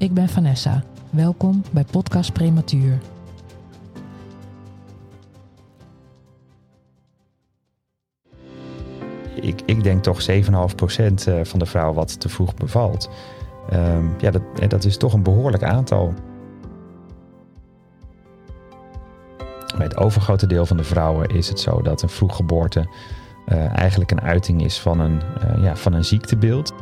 Ik ben Vanessa. Welkom bij Podcast Prematuur. Ik, ik denk toch 7,5% van de vrouwen wat te vroeg bevalt. Ehm, ja, dat, dat is toch een behoorlijk aantal. Bij het overgrote deel van de vrouwen is het zo dat een vroeggeboorte uh, eigenlijk een uiting is van een, ja, van een ziektebeeld.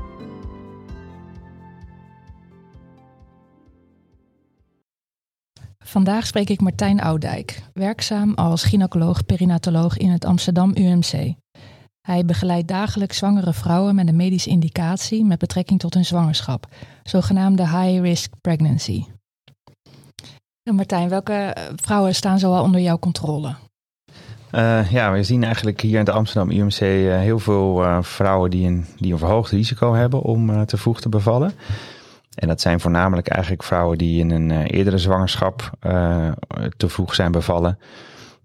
Vandaag spreek ik Martijn Oudijk, werkzaam als gynaecoloog-perinatoloog in het Amsterdam UMC. Hij begeleidt dagelijks zwangere vrouwen met een medische indicatie met betrekking tot hun zwangerschap, zogenaamde high-risk pregnancy. Martijn, welke vrouwen staan zoal onder jouw controle? Uh, ja, we zien eigenlijk hier in de Amsterdam UMC uh, heel veel vrouwen die een, die een verhoogd risico hebben om te vroeg te bevallen. En dat zijn voornamelijk eigenlijk vrouwen die in een eerdere zwangerschap te vroeg zijn bevallen.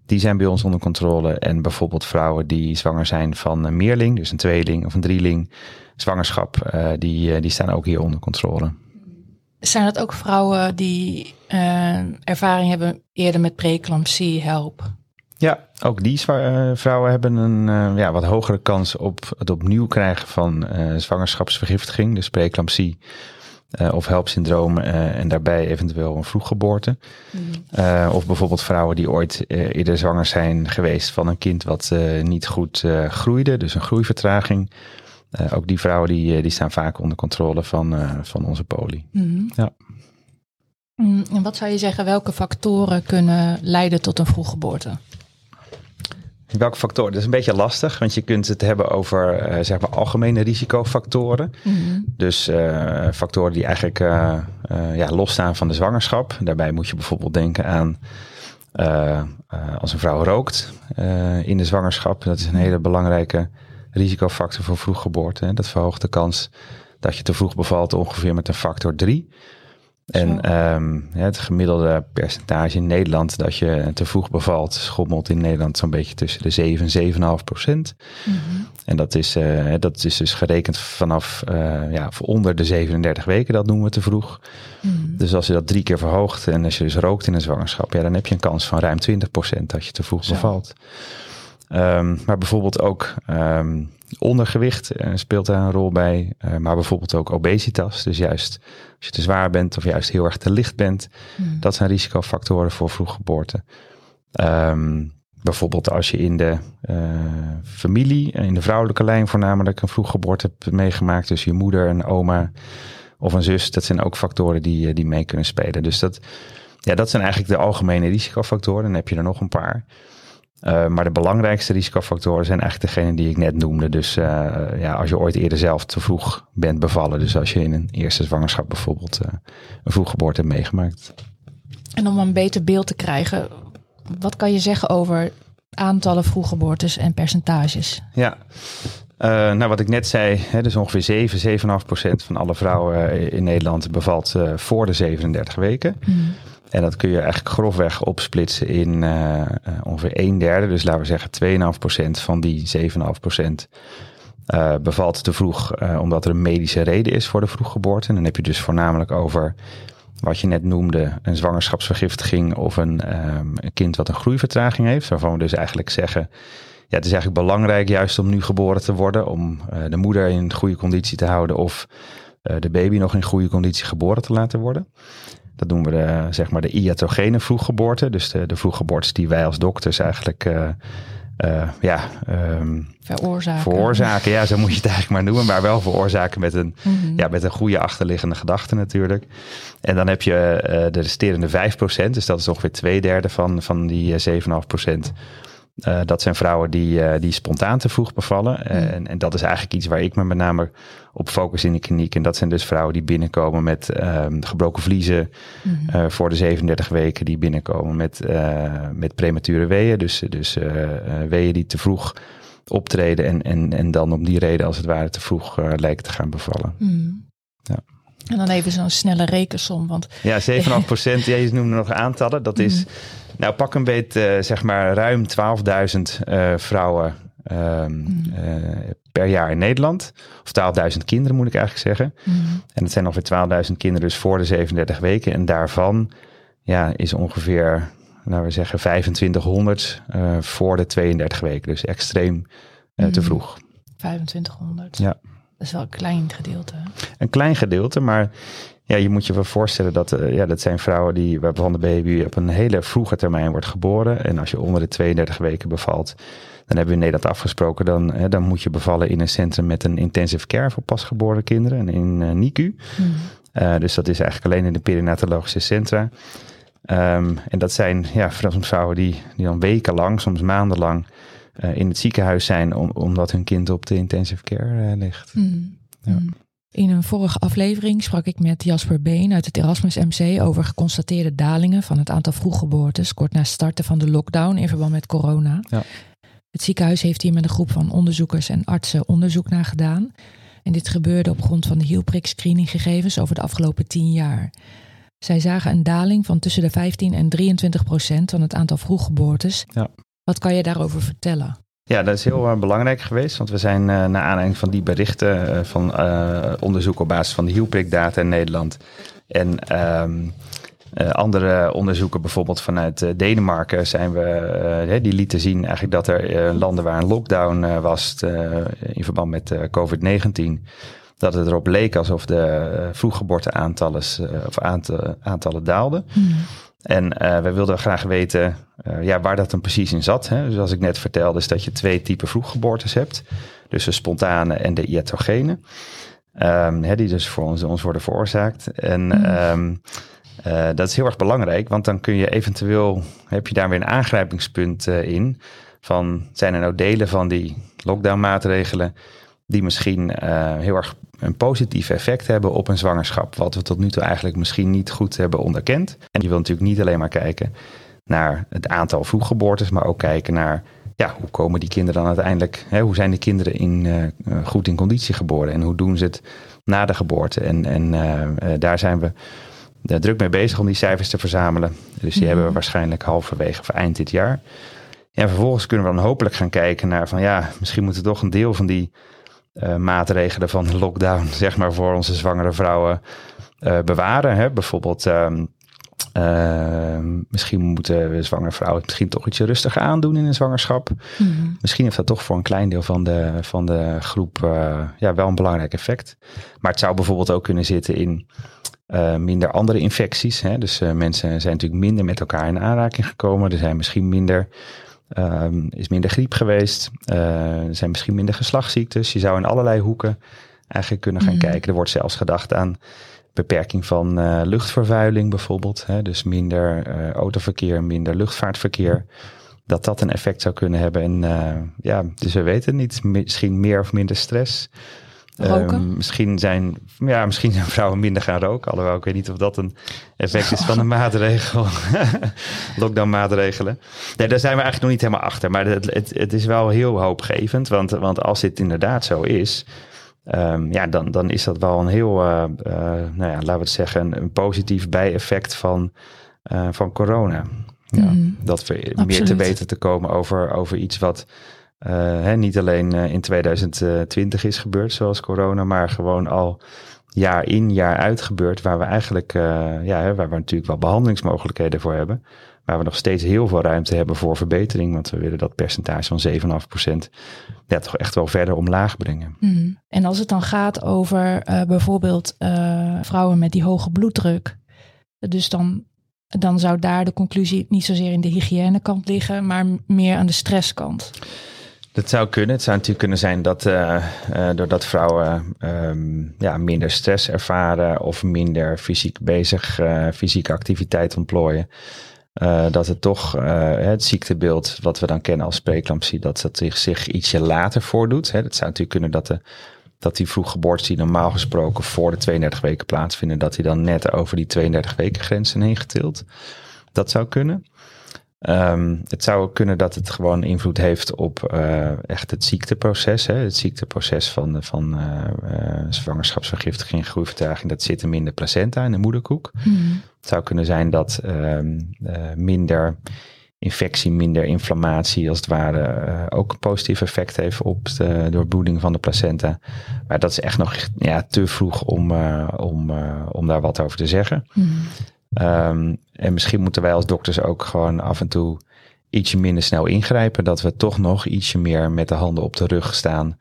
Die zijn bij ons onder controle. En bijvoorbeeld vrouwen die zwanger zijn van een meerling, dus een tweeling of een drieling zwangerschap, die, die staan ook hier onder controle. Zijn dat ook vrouwen die ervaring hebben eerder met preeclampsie, help? Ja, ook die vrouwen hebben een uh, ja, wat hogere kans op het opnieuw krijgen van uh, zwangerschapsvergiftiging, dus preeclampsie uh, of helpsyndroom en daarbij eventueel een vroeggeboorte. Mm. of bijvoorbeeld vrouwen die ooit eerder zwanger zijn geweest van een kind wat niet goed groeide, dus een groeivertraging. ook die vrouwen die, die staan vaak onder controle van, van onze poli. Mm. Ja. Mm, en wat zou je zeggen, welke factoren kunnen leiden tot een vroeggeboorte? Welke factoren? Dat is een beetje lastig, want je kunt het hebben over uh, zeg maar algemene risicofactoren. Mm Dus uh, factoren die eigenlijk uh, ja, losstaan van de zwangerschap. Daarbij moet je bijvoorbeeld denken aan als een vrouw rookt in de zwangerschap. Dat is een hele belangrijke risicofactor voor vroeggeboorte. Dat verhoogt de kans dat je te vroeg bevalt ongeveer met een factor 3. En um, het gemiddelde percentage in Nederland dat je te vroeg bevalt, schommelt in Nederland zo'n beetje tussen de 7 en 7,5 procent. Mm -hmm. En dat is, uh, dat is dus gerekend vanaf uh, ja, onder de 37 weken, dat noemen we te vroeg. Mm -hmm. Dus als je dat drie keer verhoogt en als je dus rookt in een zwangerschap, ja, dan heb je een kans van ruim 20 procent dat je te vroeg Zo. bevalt. Um, maar bijvoorbeeld ook um, ondergewicht uh, speelt daar een rol bij. Uh, maar bijvoorbeeld ook obesitas. Dus juist als je te zwaar bent of juist heel erg te licht bent. Mm. Dat zijn risicofactoren voor vroeggeboorte. Um, bijvoorbeeld als je in de uh, familie, in de vrouwelijke lijn voornamelijk een vroeggeboorte hebt meegemaakt. Dus je moeder, een oma of een zus. Dat zijn ook factoren die, die mee kunnen spelen. Dus dat, ja, dat zijn eigenlijk de algemene risicofactoren. Dan heb je er nog een paar. Uh, maar de belangrijkste risicofactoren zijn eigenlijk degene die ik net noemde. Dus uh, ja, als je ooit eerder zelf te vroeg bent bevallen. Dus als je in een eerste zwangerschap bijvoorbeeld uh, een vroeggeboorte hebt meegemaakt. En om een beter beeld te krijgen, wat kan je zeggen over aantallen vroeggeboortes en percentages? Ja, nou wat ik net zei, hè, dus ongeveer 7, 7,5 procent van alle vrouwen in Nederland bevalt voor de 37 weken. Mm. En dat kun je eigenlijk grofweg opsplitsen in uh, ongeveer een derde. Dus laten we zeggen 2,5% van die 7,5% uh, bevalt te vroeg omdat er een medische reden is voor de vroeggeboorte. En dan heb je dus voornamelijk over wat je net noemde, een zwangerschapsvergiftiging of een, um, een kind wat een groeivertraging heeft. Waarvan we dus eigenlijk zeggen, ja, het is eigenlijk belangrijk juist om nu geboren te worden, om de moeder in goede conditie te houden of de baby nog in goede conditie geboren te laten worden. Dat noemen we de, zeg maar de iatrogene vroeggeboorte. Dus de, de vroeggeboortes die wij als dokters eigenlijk uh, uh, ja, um, veroorzaken. veroorzaken. Ja, zo moet je het eigenlijk maar noemen. Maar wel veroorzaken met een, mm -hmm. ja, met een goede achterliggende gedachte natuurlijk. En dan heb je uh, de resterende 5%. Dus dat is ongeveer twee derde van, van die 7,5%. Uh, dat zijn vrouwen die, uh, die spontaan te vroeg bevallen. Mm. En, en dat is eigenlijk iets waar ik me met name op focus in de kliniek. En dat zijn dus vrouwen die binnenkomen met um, gebroken vliezen mm. uh, voor de 37 weken. Die binnenkomen met, met premature weeën. Dus, dus weeën die te vroeg optreden. En, en, en dan om die reden als het ware te vroeg lijken te gaan bevallen. Mm. Ja. En dan even zo'n snelle rekensom. Want... Ja, 7,5 procent. Jij noemde nog aantallen. Dat is, nou pak een beetje, zeg maar, ruim 12.000 uh, vrouwen um, uh, per jaar in Nederland. Of 12.000 kinderen moet ik eigenlijk zeggen. Mm. En het zijn ongeveer 12.000 kinderen dus voor de 37 weken. En daarvan ja, is ongeveer, laten we zeggen, 2500 uh, voor de 32 weken. Dus extreem te vroeg. 2500. Ja. Dat is wel een klein gedeelte. Een klein gedeelte, maar ja, je moet je wel voorstellen dat uh, ja, dat zijn vrouwen die waarvan de baby op een hele vroege termijn wordt geboren. En als je onder de 32 weken bevalt, dan hebben we in Nederland afgesproken, dan, hè, dan moet je bevallen in een centrum met een intensive care voor pasgeboren kinderen, in uh, NICU. Hmm. Uh, dus dat is eigenlijk alleen in de perinatologische centra. Um, en dat zijn ja, vrouwen die, die dan wekenlang, soms maandenlang, uh, in het ziekenhuis zijn om, omdat hun kind op de intensive care ligt. Hmm. Ja. In een vorige aflevering sprak ik met Jasper Been uit het Erasmus MC over geconstateerde dalingen van het aantal vroeggeboortes kort na starten van de lockdown in verband met corona. Ja. Het ziekenhuis heeft hier met een groep van onderzoekers en artsen onderzoek naar gedaan. En dit gebeurde op grond van de hielprik screeninggegevens over de afgelopen tien jaar. Zij zagen een daling van tussen de 15 en 23 procent van het aantal vroeggeboortes. Ja. Wat kan je daarover vertellen? Ja, dat is heel uh, belangrijk geweest, want we zijn uh, naar aanleiding van die berichten uh, van onderzoek op basis van de hielprikdata in Nederland en um, andere onderzoeken, bijvoorbeeld vanuit Denemarken, zijn we, die lieten zien eigenlijk dat er landen waar een lockdown was in verband met COVID-19, dat het erop leek alsof de vroeggeboorteaantallen of aantallen daalden. Hmm. En uh, wij wilden graag weten uh, ja, waar dat dan precies in zat. Hè. Dus als ik net vertelde, is dat je twee typen vroeggeboortes hebt. Dus de spontane en de iatrogene. Um, hè, die dus voor ons, ons worden veroorzaakt. En mm. um, uh, dat is heel erg belangrijk, want dan kun je eventueel, heb je daar weer een aangrijpingspunt in. Van zijn er nou delen van die lockdown maatregelen die misschien heel erg een positief effect hebben op een zwangerschap. Wat we tot nu toe eigenlijk misschien niet goed hebben onderkend. En je wil natuurlijk niet alleen maar kijken naar het aantal vroeggeboortes, maar ook kijken naar ja, hoe komen die kinderen dan uiteindelijk, hè, hoe zijn de kinderen in, uh, goed in conditie geboren en hoe doen ze het na de geboorte. En, en uh, daar zijn we druk mee bezig om die cijfers te verzamelen. Dus die mm-hmm. hebben we waarschijnlijk halverwege of eind dit jaar. En vervolgens kunnen we dan hopelijk gaan kijken naar van ja, misschien moeten we toch een deel van die uh, maatregelen van lockdown, zeg maar, voor onze zwangere vrouwen uh, bewaren. Hè? Bijvoorbeeld, um, uh, misschien moeten we zwangere vrouwen misschien toch ietsje rustiger aandoen in een zwangerschap. Mm. Misschien heeft dat toch voor een klein deel van de, van de groep ja, wel een belangrijk effect. Maar het zou bijvoorbeeld ook kunnen zitten in minder andere infecties. Hè? Dus mensen zijn natuurlijk minder met elkaar in aanraking gekomen. Er zijn misschien minder Um, is minder griep geweest. Uh, er zijn misschien minder geslachtsziektes. Je zou in allerlei hoeken eigenlijk kunnen gaan Mhm. kijken. Er wordt zelfs gedacht aan beperking van uh, luchtvervuiling bijvoorbeeld. Hè? Dus minder uh, autoverkeer, minder luchtvaartverkeer. Dat dat een effect zou kunnen hebben. En ja, dus we weten het niet. Misschien meer of minder stress. Um, misschien, zijn, ja, misschien zijn vrouwen minder gaan roken. Alhoewel, ik weet niet of dat een effect is van de maatregel. Lockdown maatregelen. Nee, daar zijn we eigenlijk nog niet helemaal achter. Maar het, het, het is wel heel hoopgevend. Want, want als dit inderdaad zo is... Um, ja, dan, dan is dat wel een heel, uh, uh, nou ja, laten we het zeggen, een, een positief bijeffect van, uh, van corona. Ja, Mm. Dat we meer te weten te komen over, over iets wat hè, niet alleen uh, in 2020 is gebeurd, zoals corona, maar gewoon al jaar in, jaar uit gebeurt, waar we eigenlijk, uh, ja, waar we natuurlijk wel behandelingsmogelijkheden voor hebben, waar we nog steeds heel veel ruimte hebben voor verbetering, want we willen dat percentage van 7,5% ja, toch echt wel verder omlaag brengen. Mm. En als het dan gaat over bijvoorbeeld vrouwen met die hoge bloeddruk, dus dan, dan zou daar de conclusie niet zozeer in de hygiënekant liggen, maar meer aan de stresskant. Dat zou kunnen. Het zou natuurlijk kunnen zijn dat uh, uh, doordat vrouwen um, ja, minder stress ervaren of minder fysiek bezig, uh, fysieke activiteit ontplooien, dat het toch het ziektebeeld wat we dan kennen als preeclampsie, dat dat zich, zich ietsje later voordoet. Hè. Het zou natuurlijk kunnen dat de dat die vroeggeboortes die normaal gesproken voor de 32 weken plaatsvinden, dat die dan net over die 32 weken grenzen heen getild. Dat zou kunnen. Um, het zou kunnen dat het gewoon invloed heeft op uh, echt het ziekteproces. Hè? Het ziekteproces van, van uh, uh, zwangerschapsvergiftiging, groeivertraging, dat zit hem in de placenta, in de moederkoek. Mm. Het zou kunnen zijn dat um, minder infectie, minder inflammatie, als het ware, ook een positief effect heeft op de doorbloeding van de placenta. Maar dat is echt nog ja, te vroeg om, om, om daar wat over te zeggen. Mm. Um, en misschien moeten wij als dokters ook gewoon af en toe ietsje minder snel ingrijpen. Dat we toch nog ietsje meer met de handen op de rug staan.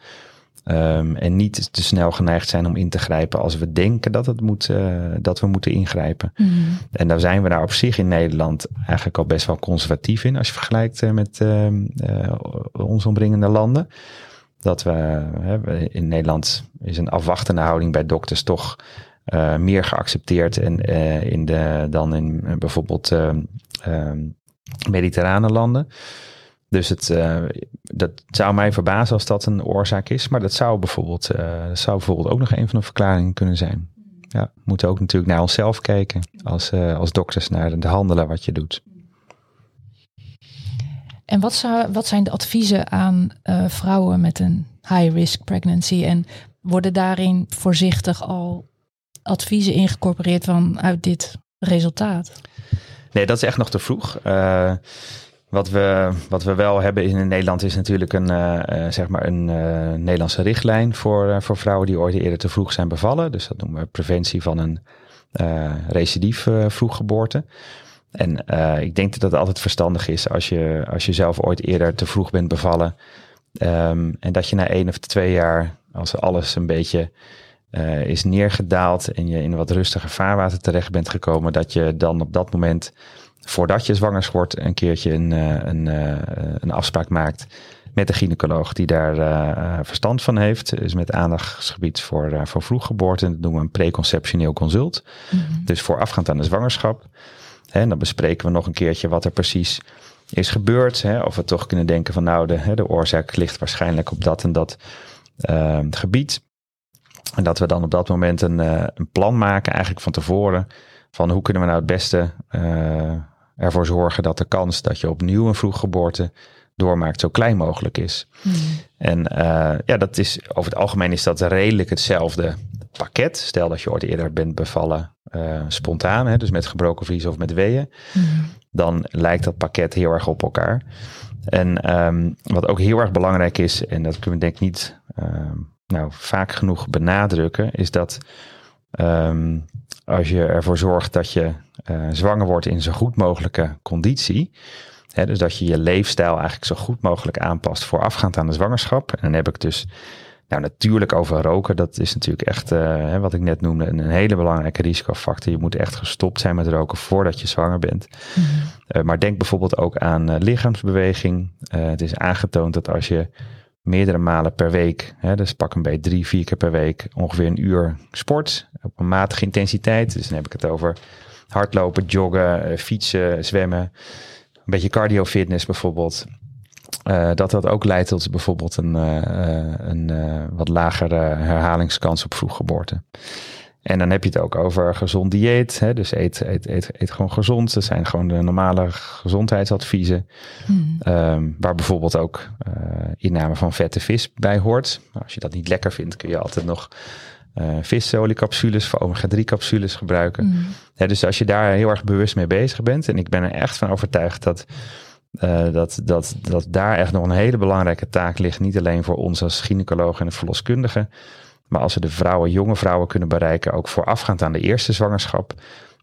Um, en niet te snel geneigd zijn om in te grijpen als we denken dat, het moet, uh, dat we moeten ingrijpen. Mm. En daar zijn we daar op zich in Nederland eigenlijk al best wel conservatief in als je vergelijkt uh, met uh, onze omringende landen. Dat we in Nederland is een afwachtende houding bij dokters toch meer geaccepteerd en, in de, dan in bijvoorbeeld ehm, mediterrane landen. Dus het, dat zou mij verbazen als dat een oorzaak is. Maar dat zou bijvoorbeeld, dat zou bijvoorbeeld ook nog een van de verklaringen kunnen zijn. Ja, we moeten ook natuurlijk naar onszelf kijken als, als dokters naar de handelen wat je doet. En wat, zou, wat zijn de adviezen aan vrouwen met een high-risk pregnancy? En worden daarin voorzichtig al adviezen ingecorporeerd vanuit dit resultaat? Nee, dat is echt nog te vroeg. Wat we, wat we wel hebben in Nederland is natuurlijk een, uh, zeg maar een Nederlandse richtlijn voor, voor vrouwen die ooit eerder te vroeg zijn bevallen. Dus dat noemen we preventie van een recidief vroeggeboorte. En ik denk dat het altijd verstandig is als je, als je zelf ooit eerder te vroeg bent bevallen. Um, en dat je na één of twee jaar, als alles een beetje is neergedaald en je in wat rustiger vaarwater terecht bent gekomen, dat je dan op dat moment voordat je zwanger wordt, een keertje een, eh, een, eh, een afspraak maakt met de gynaecoloog die daar uh, verstand van heeft. Dus met aandachtsgebied voor, uh, voor vroeggeboorte. Dat noemen we een preconceptioneel consult. Mm -hmm. Dus voorafgaand aan de zwangerschap. En dan bespreken we nog een keertje wat er precies is gebeurd. Hè, of we toch kunnen denken van nou, de, de oorzaak ligt waarschijnlijk op dat en dat uh, gebied. En dat we dan op dat moment een, een plan maken, eigenlijk van tevoren. Van hoe kunnen we nou het beste ervoor zorgen dat de kans dat je opnieuw een vroeggeboorte doormaakt zo klein mogelijk is. Hmm. En uh, ja, dat is over het algemeen is dat redelijk hetzelfde pakket. Stel dat je ooit eerder bent bevallen spontaan, hè, dus met gebroken vlies of met weeën, hmm. dan lijkt dat pakket heel erg op elkaar. En um, wat ook heel erg belangrijk is, en dat kunnen we denk ik niet um, nou, vaak genoeg benadrukken, is dat um, als je ervoor zorgt dat je uh, zwanger wordt in zo goed mogelijke conditie. Hè, dus dat je je leefstijl eigenlijk zo goed mogelijk aanpast voorafgaand aan de zwangerschap. En dan heb ik dus nou, natuurlijk over roken. Dat is natuurlijk echt, uh, wat ik net noemde, een, hele belangrijke risicofactor. Je moet echt gestopt zijn met roken voordat je zwanger bent. Mm -hmm. uh, maar denk bijvoorbeeld ook aan uh, lichaamsbeweging. het is aangetoond dat als je meerdere malen per week, hè, dus pak een beetje drie, vier keer per week, ongeveer een uur sport op een matige intensiteit. Dus dan heb ik het over hardlopen, joggen, eh, fietsen, zwemmen, een beetje cardio fitness bijvoorbeeld. Uh, dat dat ook leidt tot bijvoorbeeld een, uh, een wat lagere herhalingskans op vroeggeboorte. En dan heb je het ook over gezond dieet. Hè? Dus eet, eet, eet, eet gewoon gezond. Dat zijn gewoon de normale gezondheidsadviezen. Hmm. Um, waar bijvoorbeeld ook uh, inname van vette vis bij hoort. als je dat niet lekker vindt, kun je altijd nog uh, visoliecapsules voor omega-3 capsules gebruiken. Hmm. dus als je daar heel erg bewust mee bezig bent. En ik ben er echt van overtuigd dat, uh, dat, dat, dat daar echt nog een hele belangrijke taak ligt. Niet alleen voor ons als gynaecoloog en verloskundige maar als we de vrouwen, jonge vrouwen kunnen bereiken, ook voorafgaand aan de eerste zwangerschap.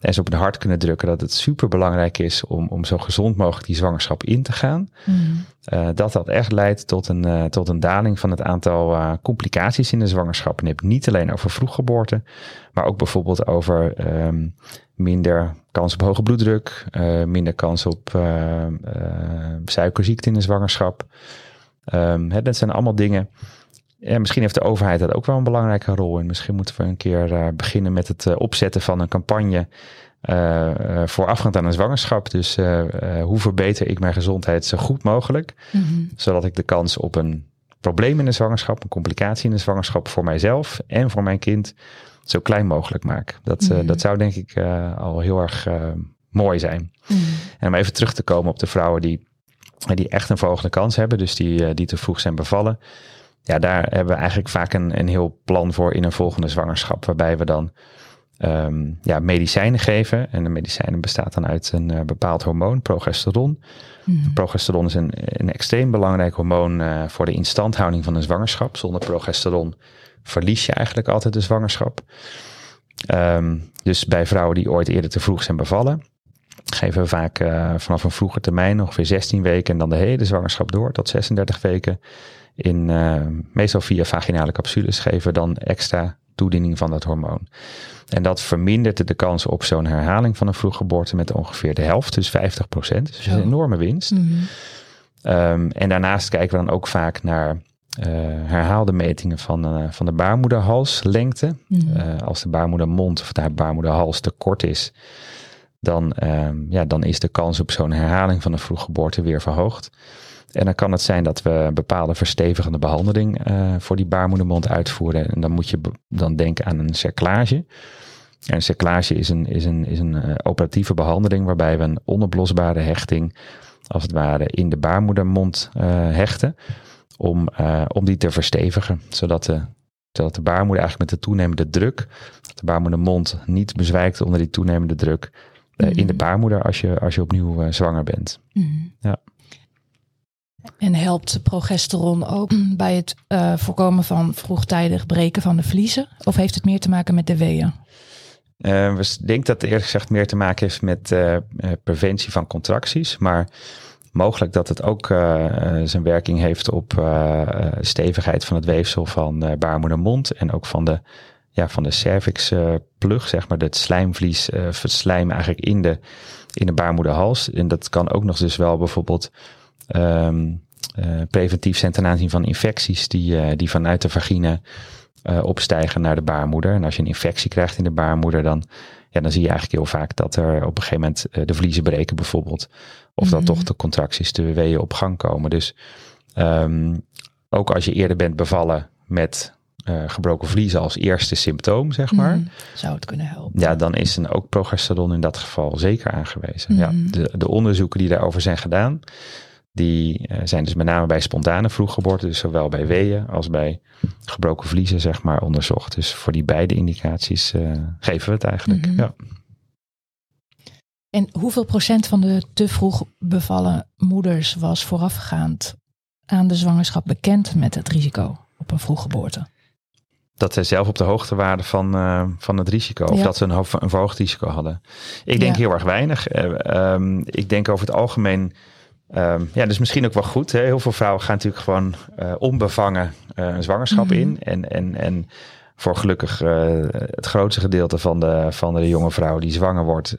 En ze op het hart kunnen drukken dat het super belangrijk is om, om zo gezond mogelijk die zwangerschap in te gaan. Mm. Uh, dat dat echt leidt tot een, uh, tot een daling van het aantal uh, complicaties in de zwangerschap. En je hebt niet alleen over vroeggeboorte, maar ook bijvoorbeeld over um, minder kans op hoge bloeddruk, minder kans op suikerziekte in de zwangerschap. Um, hè, dat zijn allemaal dingen ja, misschien heeft de overheid dat ook wel een belangrijke rol in. Misschien moeten we een keer beginnen met het opzetten van een campagne uh, voorafgaand aan een zwangerschap. Dus hoe verbeter ik mijn gezondheid zo goed mogelijk, mhm. zodat ik de kans op een probleem in de zwangerschap, een complicatie in de zwangerschap voor mijzelf en voor mijn kind zo klein mogelijk maak. Dat, mm dat zou denk ik al heel erg mooi zijn. Mhm. En om even terug te komen op de vrouwen die, die echt een verhoogde kans hebben, dus die, die te vroeg zijn bevallen. Ja, daar hebben we eigenlijk vaak een, een heel plan voor in een volgende zwangerschap, waarbij we dan um, ja, medicijnen geven. En de medicijnen bestaat dan uit een uh, bepaald hormoon, progesteron. Mm. Progesteron is een, een extreem belangrijk hormoon uh, voor de instandhouding van een zwangerschap. Zonder progesteron verlies je eigenlijk altijd de zwangerschap. Um, dus bij vrouwen die ooit eerder te vroeg zijn bevallen, geven we vaak uh, vanaf een vroege termijn, ongeveer 16 weken, en dan de hele zwangerschap door tot 36 weken. In meestal via vaginale capsules geven dan extra toediening van dat hormoon. En dat vermindert de kans op zo'n herhaling van een vroeggeboorte met ongeveer de helft, dus 50 procent. Dus een enorme winst. Mhm. Ehm, en daarnaast kijken we dan ook vaak naar uh, herhaalde metingen van, uh, van de baarmoederhalslengte. Mm als de baarmoedermond of de baarmoederhals te kort is, dan, ehm, ja, dan is de kans op zo'n herhaling van een vroeggeboorte weer verhoogd. En dan kan het zijn dat we een bepaalde verstevigende behandeling uh, voor die baarmoedermond uitvoeren. En dan moet je dan denken aan een cerclage. En een cerclage is een, is een, is een uh, operatieve behandeling waarbij we een onoplosbare hechting, als het ware, in de baarmoedermond uh, hechten. Om, om die te verstevigen, zodat de, zodat de baarmoeder eigenlijk met de toenemende druk, de baarmoedermond niet bezwijkt onder die toenemende druk, in de mhm. baarmoeder als je, als je opnieuw zwanger bent. Mm Ja. En helpt progesteron ook bij het uh, voorkomen van vroegtijdig breken van de vliezen? Of heeft het meer te maken met de weeën? Uh, we denken dat het eerlijk gezegd meer te maken heeft met uh, preventie van contracties. Maar mogelijk dat het ook zijn werking heeft op stevigheid van het weefsel van baarmoedermond. En ook van de, ja, van de cervixplug, zeg maar. Het slijmvlies verslijmen eigenlijk in de, in de baarmoederhals. En dat kan ook nog dus wel bijvoorbeeld um, uh, preventief zijn ten aanzien van infecties die, uh, die vanuit de vagina uh, opstijgen naar de baarmoeder. En als je een infectie krijgt in de baarmoeder, dan, ja, dan zie je eigenlijk heel vaak dat er op een gegeven moment de vliezen breken bijvoorbeeld. Of dat mhm. toch de contracties, de weeën op gang komen. Dus um, ook als je eerder bent bevallen met uh, gebroken vliezen als eerste symptoom, zeg maar. Mhm. zou het kunnen helpen? Ja, dan is een ook progesteron in dat geval zeker aangewezen. Ja, mhm. de, de onderzoeken die daarover zijn gedaan, die uh, zijn dus met name bij spontane vroeggeboorte, dus zowel bij weeën als bij gebroken vliezen, zeg maar, onderzocht. Dus voor die beide indicaties uh, geven we het eigenlijk. Mm -hmm. ja. En hoeveel procent van de te vroeg bevallen moeders was voorafgaand aan de zwangerschap bekend met het risico op een vroeggeboorte? Dat zij zelf op de hoogte waren van, uh, van het risico. Of dat ze een, een verhoogd risico hadden. Ik denk ja. heel erg weinig. Uh, um, ik denk over het algemeen Um, ja, dus misschien ook wel goed. Hè? Heel veel vrouwen gaan natuurlijk gewoon uh, onbevangen uh, een zwangerschap mm -hmm. in. En, en, en voor gelukkig uh, het grootste gedeelte van de, van de jonge vrouw die zwanger wordt,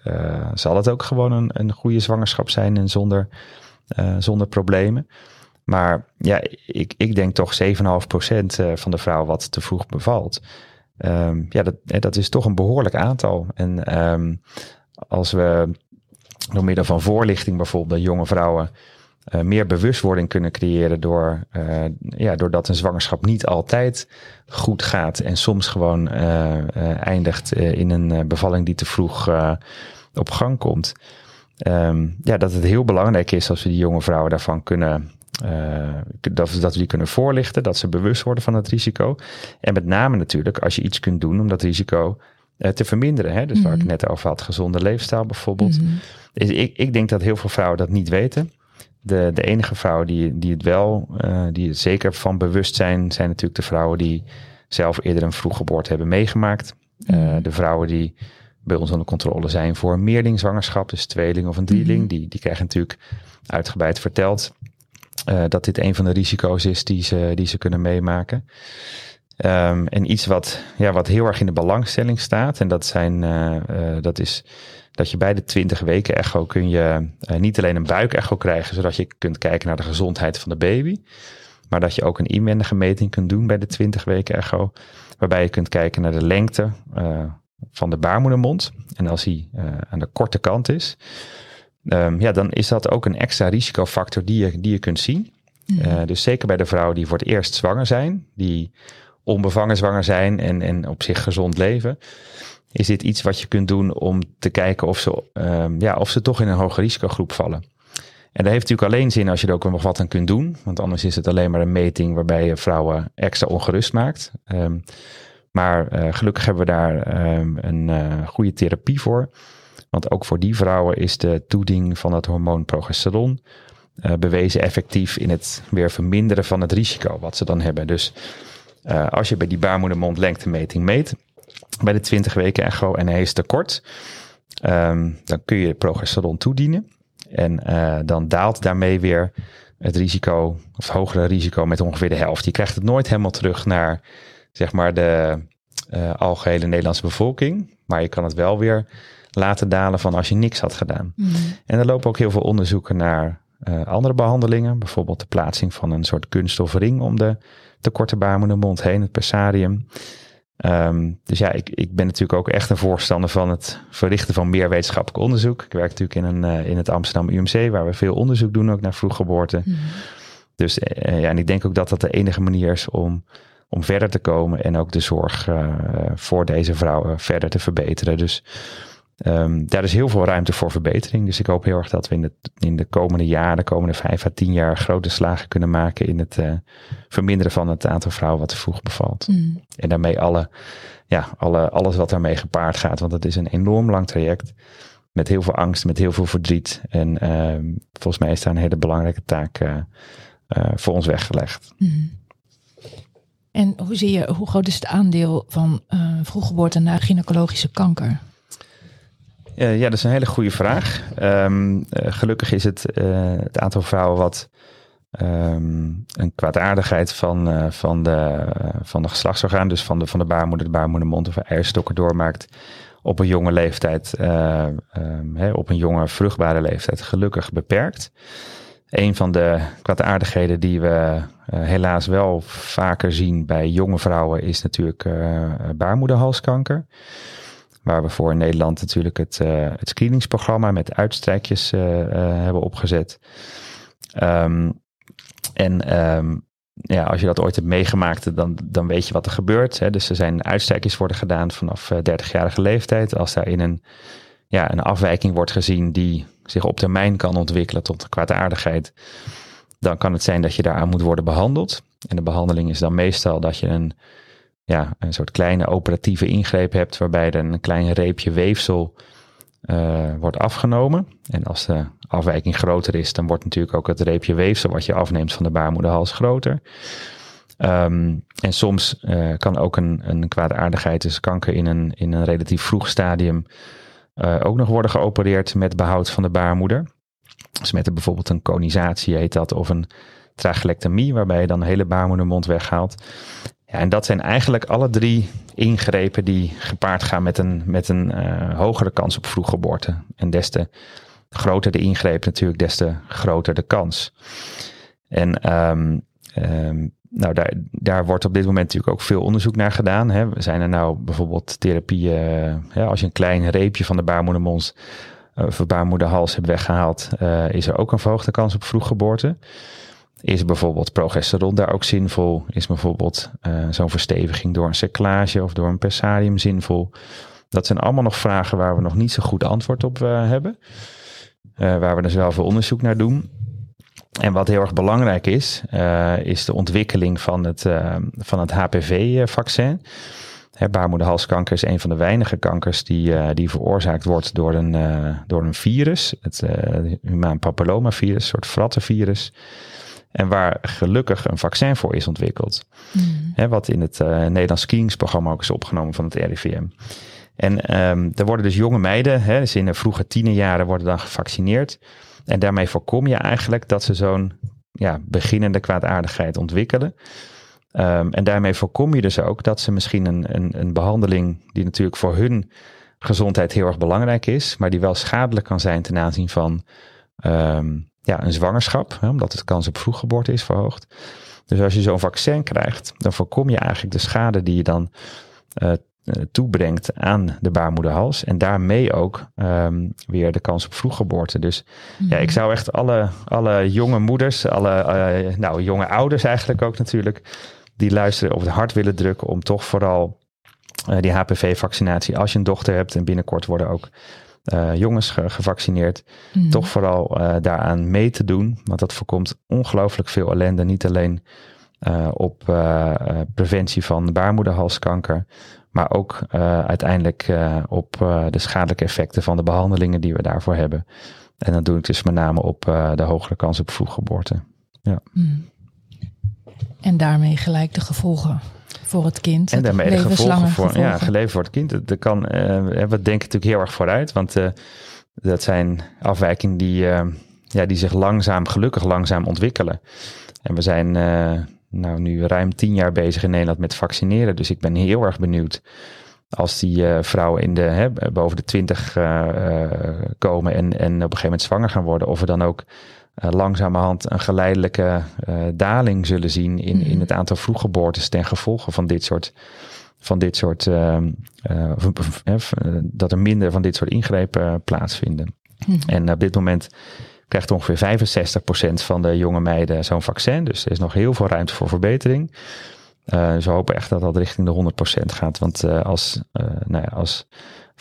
zal het ook gewoon een, een goede zwangerschap zijn en zonder, zonder problemen. Maar ja, ik, ik denk toch 7,5% van de vrouwen wat te vroeg bevalt. Um, ja, dat, dat is toch een behoorlijk aantal. En um, als we door middel van voorlichting bijvoorbeeld bij jonge vrouwen uh, meer bewustwording kunnen creëren door, uh, ja, doordat een zwangerschap niet altijd goed gaat en soms gewoon uh, eindigt in een bevalling die te vroeg op gang komt. Um, ja, dat het heel belangrijk is als we die jonge vrouwen daarvan kunnen, dat, dat we die kunnen voorlichten, dat ze bewust worden van het risico. En met name natuurlijk als je iets kunt doen om dat risico te verminderen. Hè? Dus mm -hmm. waar ik mhm. net over had, gezonde leefstijl bijvoorbeeld. Mm -hmm. Dus ik, ik denk dat heel veel vrouwen dat niet weten. De, de enige vrouwen die, die het wel, uh, die het zeker van bewust zijn, zijn natuurlijk de vrouwen die zelf eerder een vroeggeboorte hebben meegemaakt. Uh, de vrouwen die bij ons onder controle zijn voor een meerlingzwangerschap, dus tweeling of een drieling, die, die krijgen natuurlijk uitgebreid verteld uh, dat dit een van de risico's is die ze, die ze kunnen meemaken. Um, en iets wat, ja, wat heel erg in de belangstelling staat, en dat, zijn, uh, uh, dat is dat je bij de 20 weken echo kun je uh, niet alleen een buikecho krijgen, zodat je kunt kijken naar de gezondheid van de baby. Maar dat je ook een inwendige meting kunt doen bij de 20 weken echo. Waarbij je kunt kijken naar de lengte van de baarmoedermond. En als die aan de korte kant is, um, ja, dan is dat ook een extra risicofactor die je, die je kunt zien. Uh, dus zeker bij de vrouwen die voor het eerst zwanger zijn, die onbevangen zwanger zijn en, en op zich gezond leven. Is dit iets wat je kunt doen om te kijken of ze, um, ja, of ze toch in een hoge risicogroep vallen? En dat heeft natuurlijk alleen zin als je er ook nog wat aan kunt doen. Want anders is het alleen maar een meting waarbij je vrouwen extra ongerust maakt. Um, maar uh, gelukkig hebben we daar um, een uh, goede therapie voor. Want ook voor die vrouwen is de toediening van het hormoon progesteron uh, bewezen effectief in het weer verminderen van het risico wat ze dan hebben. Dus als je bij die baarmoedermondlengtemeting meet, bij de 20 weken echo en hij is te kort, um, dan kun je progesteron toedienen. En uh, dan daalt daarmee weer het risico, of het hogere risico, met ongeveer de helft. Je krijgt het nooit helemaal terug naar, zeg maar, de uh, algehele Nederlandse bevolking. Maar je kan het wel weer laten dalen van als je niks had gedaan. Mm. En er lopen ook heel veel onderzoeken naar uh, andere behandelingen. Bijvoorbeeld de plaatsing van een soort kunststofring om de te korte baarmoedermond heen, het persarium. Um, dus ja, ik, ik ben natuurlijk ook echt een voorstander van het verrichten van meer wetenschappelijk onderzoek. Ik werk natuurlijk in, een, uh, in het Amsterdam UMC, waar we veel onderzoek doen ook naar vroeggeboorte. Mm. Dus uh, ja, en ik denk ook dat dat de enige manier is om, om verder te komen en ook de zorg voor deze vrouwen verder te verbeteren. Dus um, daar is heel veel ruimte voor verbetering. Dus ik hoop heel erg dat we in de, in de komende jaren, de komende vijf à tien jaar, grote slagen kunnen maken in het uh, verminderen van het aantal vrouwen wat te vroeg bevalt. Mm. En daarmee alle, ja, alle, alles wat daarmee gepaard gaat. Want het is een enorm lang traject. Met heel veel angst, met heel veel verdriet. En uh, volgens mij is daar een hele belangrijke taak uh, voor ons weggelegd. Mm. En hoe zie je, hoe groot is het aandeel van vroeggeboorte na gynaecologische kanker? Uh, ja, dat is een hele goede vraag. Um, uh, gelukkig is het, uh, het aantal vrouwen wat um, een kwaadaardigheid van, van, de, van de geslachtsorgaan, dus van de, van de baarmoeder, de baarmoedermond of eierstokken doormaakt op een jonge leeftijd, hè, op een jonge vruchtbare leeftijd, gelukkig beperkt. Een van de kwaadaardigheden die we helaas wel vaker zien bij jonge vrouwen is natuurlijk baarmoederhalskanker. Waar we voor in Nederland natuurlijk het, uh, het screeningsprogramma met uitstrijkjes uh, uh, hebben opgezet. Um, en um, ja, als je dat ooit hebt meegemaakt, dan, dan weet je wat er gebeurt. Hè. Dus er zijn uitstrijkjes worden gedaan vanaf 30-jarige leeftijd. Als daar in een, ja, een afwijking wordt gezien die zich op termijn kan ontwikkelen tot kwaadaardigheid, dan kan het zijn dat je daaraan moet worden behandeld. En de behandeling is dan meestal dat je een ja, een soort kleine operatieve ingreep hebt waarbij er een klein reepje weefsel uh, wordt afgenomen. En als de afwijking groter is, dan wordt natuurlijk ook het reepje weefsel wat je afneemt van de baarmoederhals groter. Um, en soms uh, kan ook een, een kwaadaardigheid, dus kanker in een, in een relatief vroeg stadium, uh, ook nog worden geopereerd met behoud van de baarmoeder. Dus met bijvoorbeeld een conisatie heet dat, of een trachelectomie, waarbij je dan de hele baarmoedermond weghaalt. Ja, en dat zijn eigenlijk alle drie ingrepen die gepaard gaan met een, met een uh, hogere kans op vroeggeboorte. En des te groter de ingreep natuurlijk, des te groter de kans. En um, um, nou, daar, daar wordt op dit moment natuurlijk ook veel onderzoek naar gedaan. Hè. Zijn er nou bijvoorbeeld therapieën, uh, als je een klein reepje van de baarmoedermond uh, of baarmoederhals hebt weggehaald, is er ook een verhoogde kans op vroeggeboorte. Is bijvoorbeeld progesteron daar ook zinvol? Is bijvoorbeeld uh, zo'n versteviging door een cerclage of door een persarium zinvol? Dat zijn allemaal nog vragen waar we nog niet zo goed antwoord op uh, hebben. Uh, waar we dus wel veel onderzoek naar doen. En wat heel erg belangrijk is, is de ontwikkeling van het, van het HPV-vaccin. baarmoederhalskanker is een van de weinige kankers die, die veroorzaakt wordt door een, door een virus. Het humaan papillomavirus, een soort frattenvirus. En waar gelukkig een vaccin voor is ontwikkeld. Mm. wat in het uh, Nederlands screeningsprogramma ook is opgenomen van het RIVM. En um, er worden dus jonge meiden, hè, dus in de vroege tienerjaren worden dan gevaccineerd. En daarmee voorkom je eigenlijk dat ze zo'n ja, beginnende kwaadaardigheid ontwikkelen. Um, en daarmee voorkom je dus ook dat ze misschien een, een, een behandeling die natuurlijk voor hun gezondheid heel erg belangrijk is, maar die wel schadelijk kan zijn ten aanzien van um, ja, een zwangerschap, hè, omdat het kans op vroeggeboorte is verhoogd. Dus als je zo'n vaccin krijgt, dan voorkom je eigenlijk de schade die je dan uh, toebrengt aan de baarmoederhals. En daarmee ook um, weer de kans op vroeggeboorte. Dus ja, ik mhm. zou echt alle, alle jonge moeders, alle uh, nou, jonge ouders eigenlijk ook natuurlijk, die luisteren op het hart willen drukken om toch vooral uh, die HPV-vaccinatie, als je een dochter hebt en binnenkort worden ook uh, jongens gevaccineerd, mm. toch vooral uh, daaraan mee te doen. Want dat voorkomt ongelooflijk veel ellende. Niet alleen uh, op preventie van baarmoederhalskanker, maar ook uiteindelijk op de schadelijke effecten van de behandelingen die we daarvoor hebben. En dan doe ik dus met name op de hogere kans op vroeggeboorte. Ja. Mm. En daarmee gelijk de gevolgen voor het kind. En daarmee de gevolgen voor, ja, geleven voor het kind. Dat kan, uh, we denken natuurlijk heel erg vooruit, want uh, dat zijn afwijkingen die, uh, ja, die zich langzaam, gelukkig langzaam ontwikkelen. En we zijn nou, nu ruim tien jaar bezig in Nederland met vaccineren. Dus ik ben heel erg benieuwd als die vrouwen in de, hè, boven de twintig komen en, en op een gegeven moment zwanger gaan worden, of we dan ook langzamerhand een geleidelijke uh, daling zullen zien in, in mhm. het aantal vroeggeboortes ten gevolge van dit soort, van dit soort uh, dat er minder van dit soort ingrepen plaatsvinden. Mhm. En op dit moment krijgt ongeveer 65% van de jonge meiden zo'n vaccin. Dus er is nog heel veel ruimte voor verbetering. Dus we hopen echt dat dat richting de 100% gaat. Want als, nou ja, als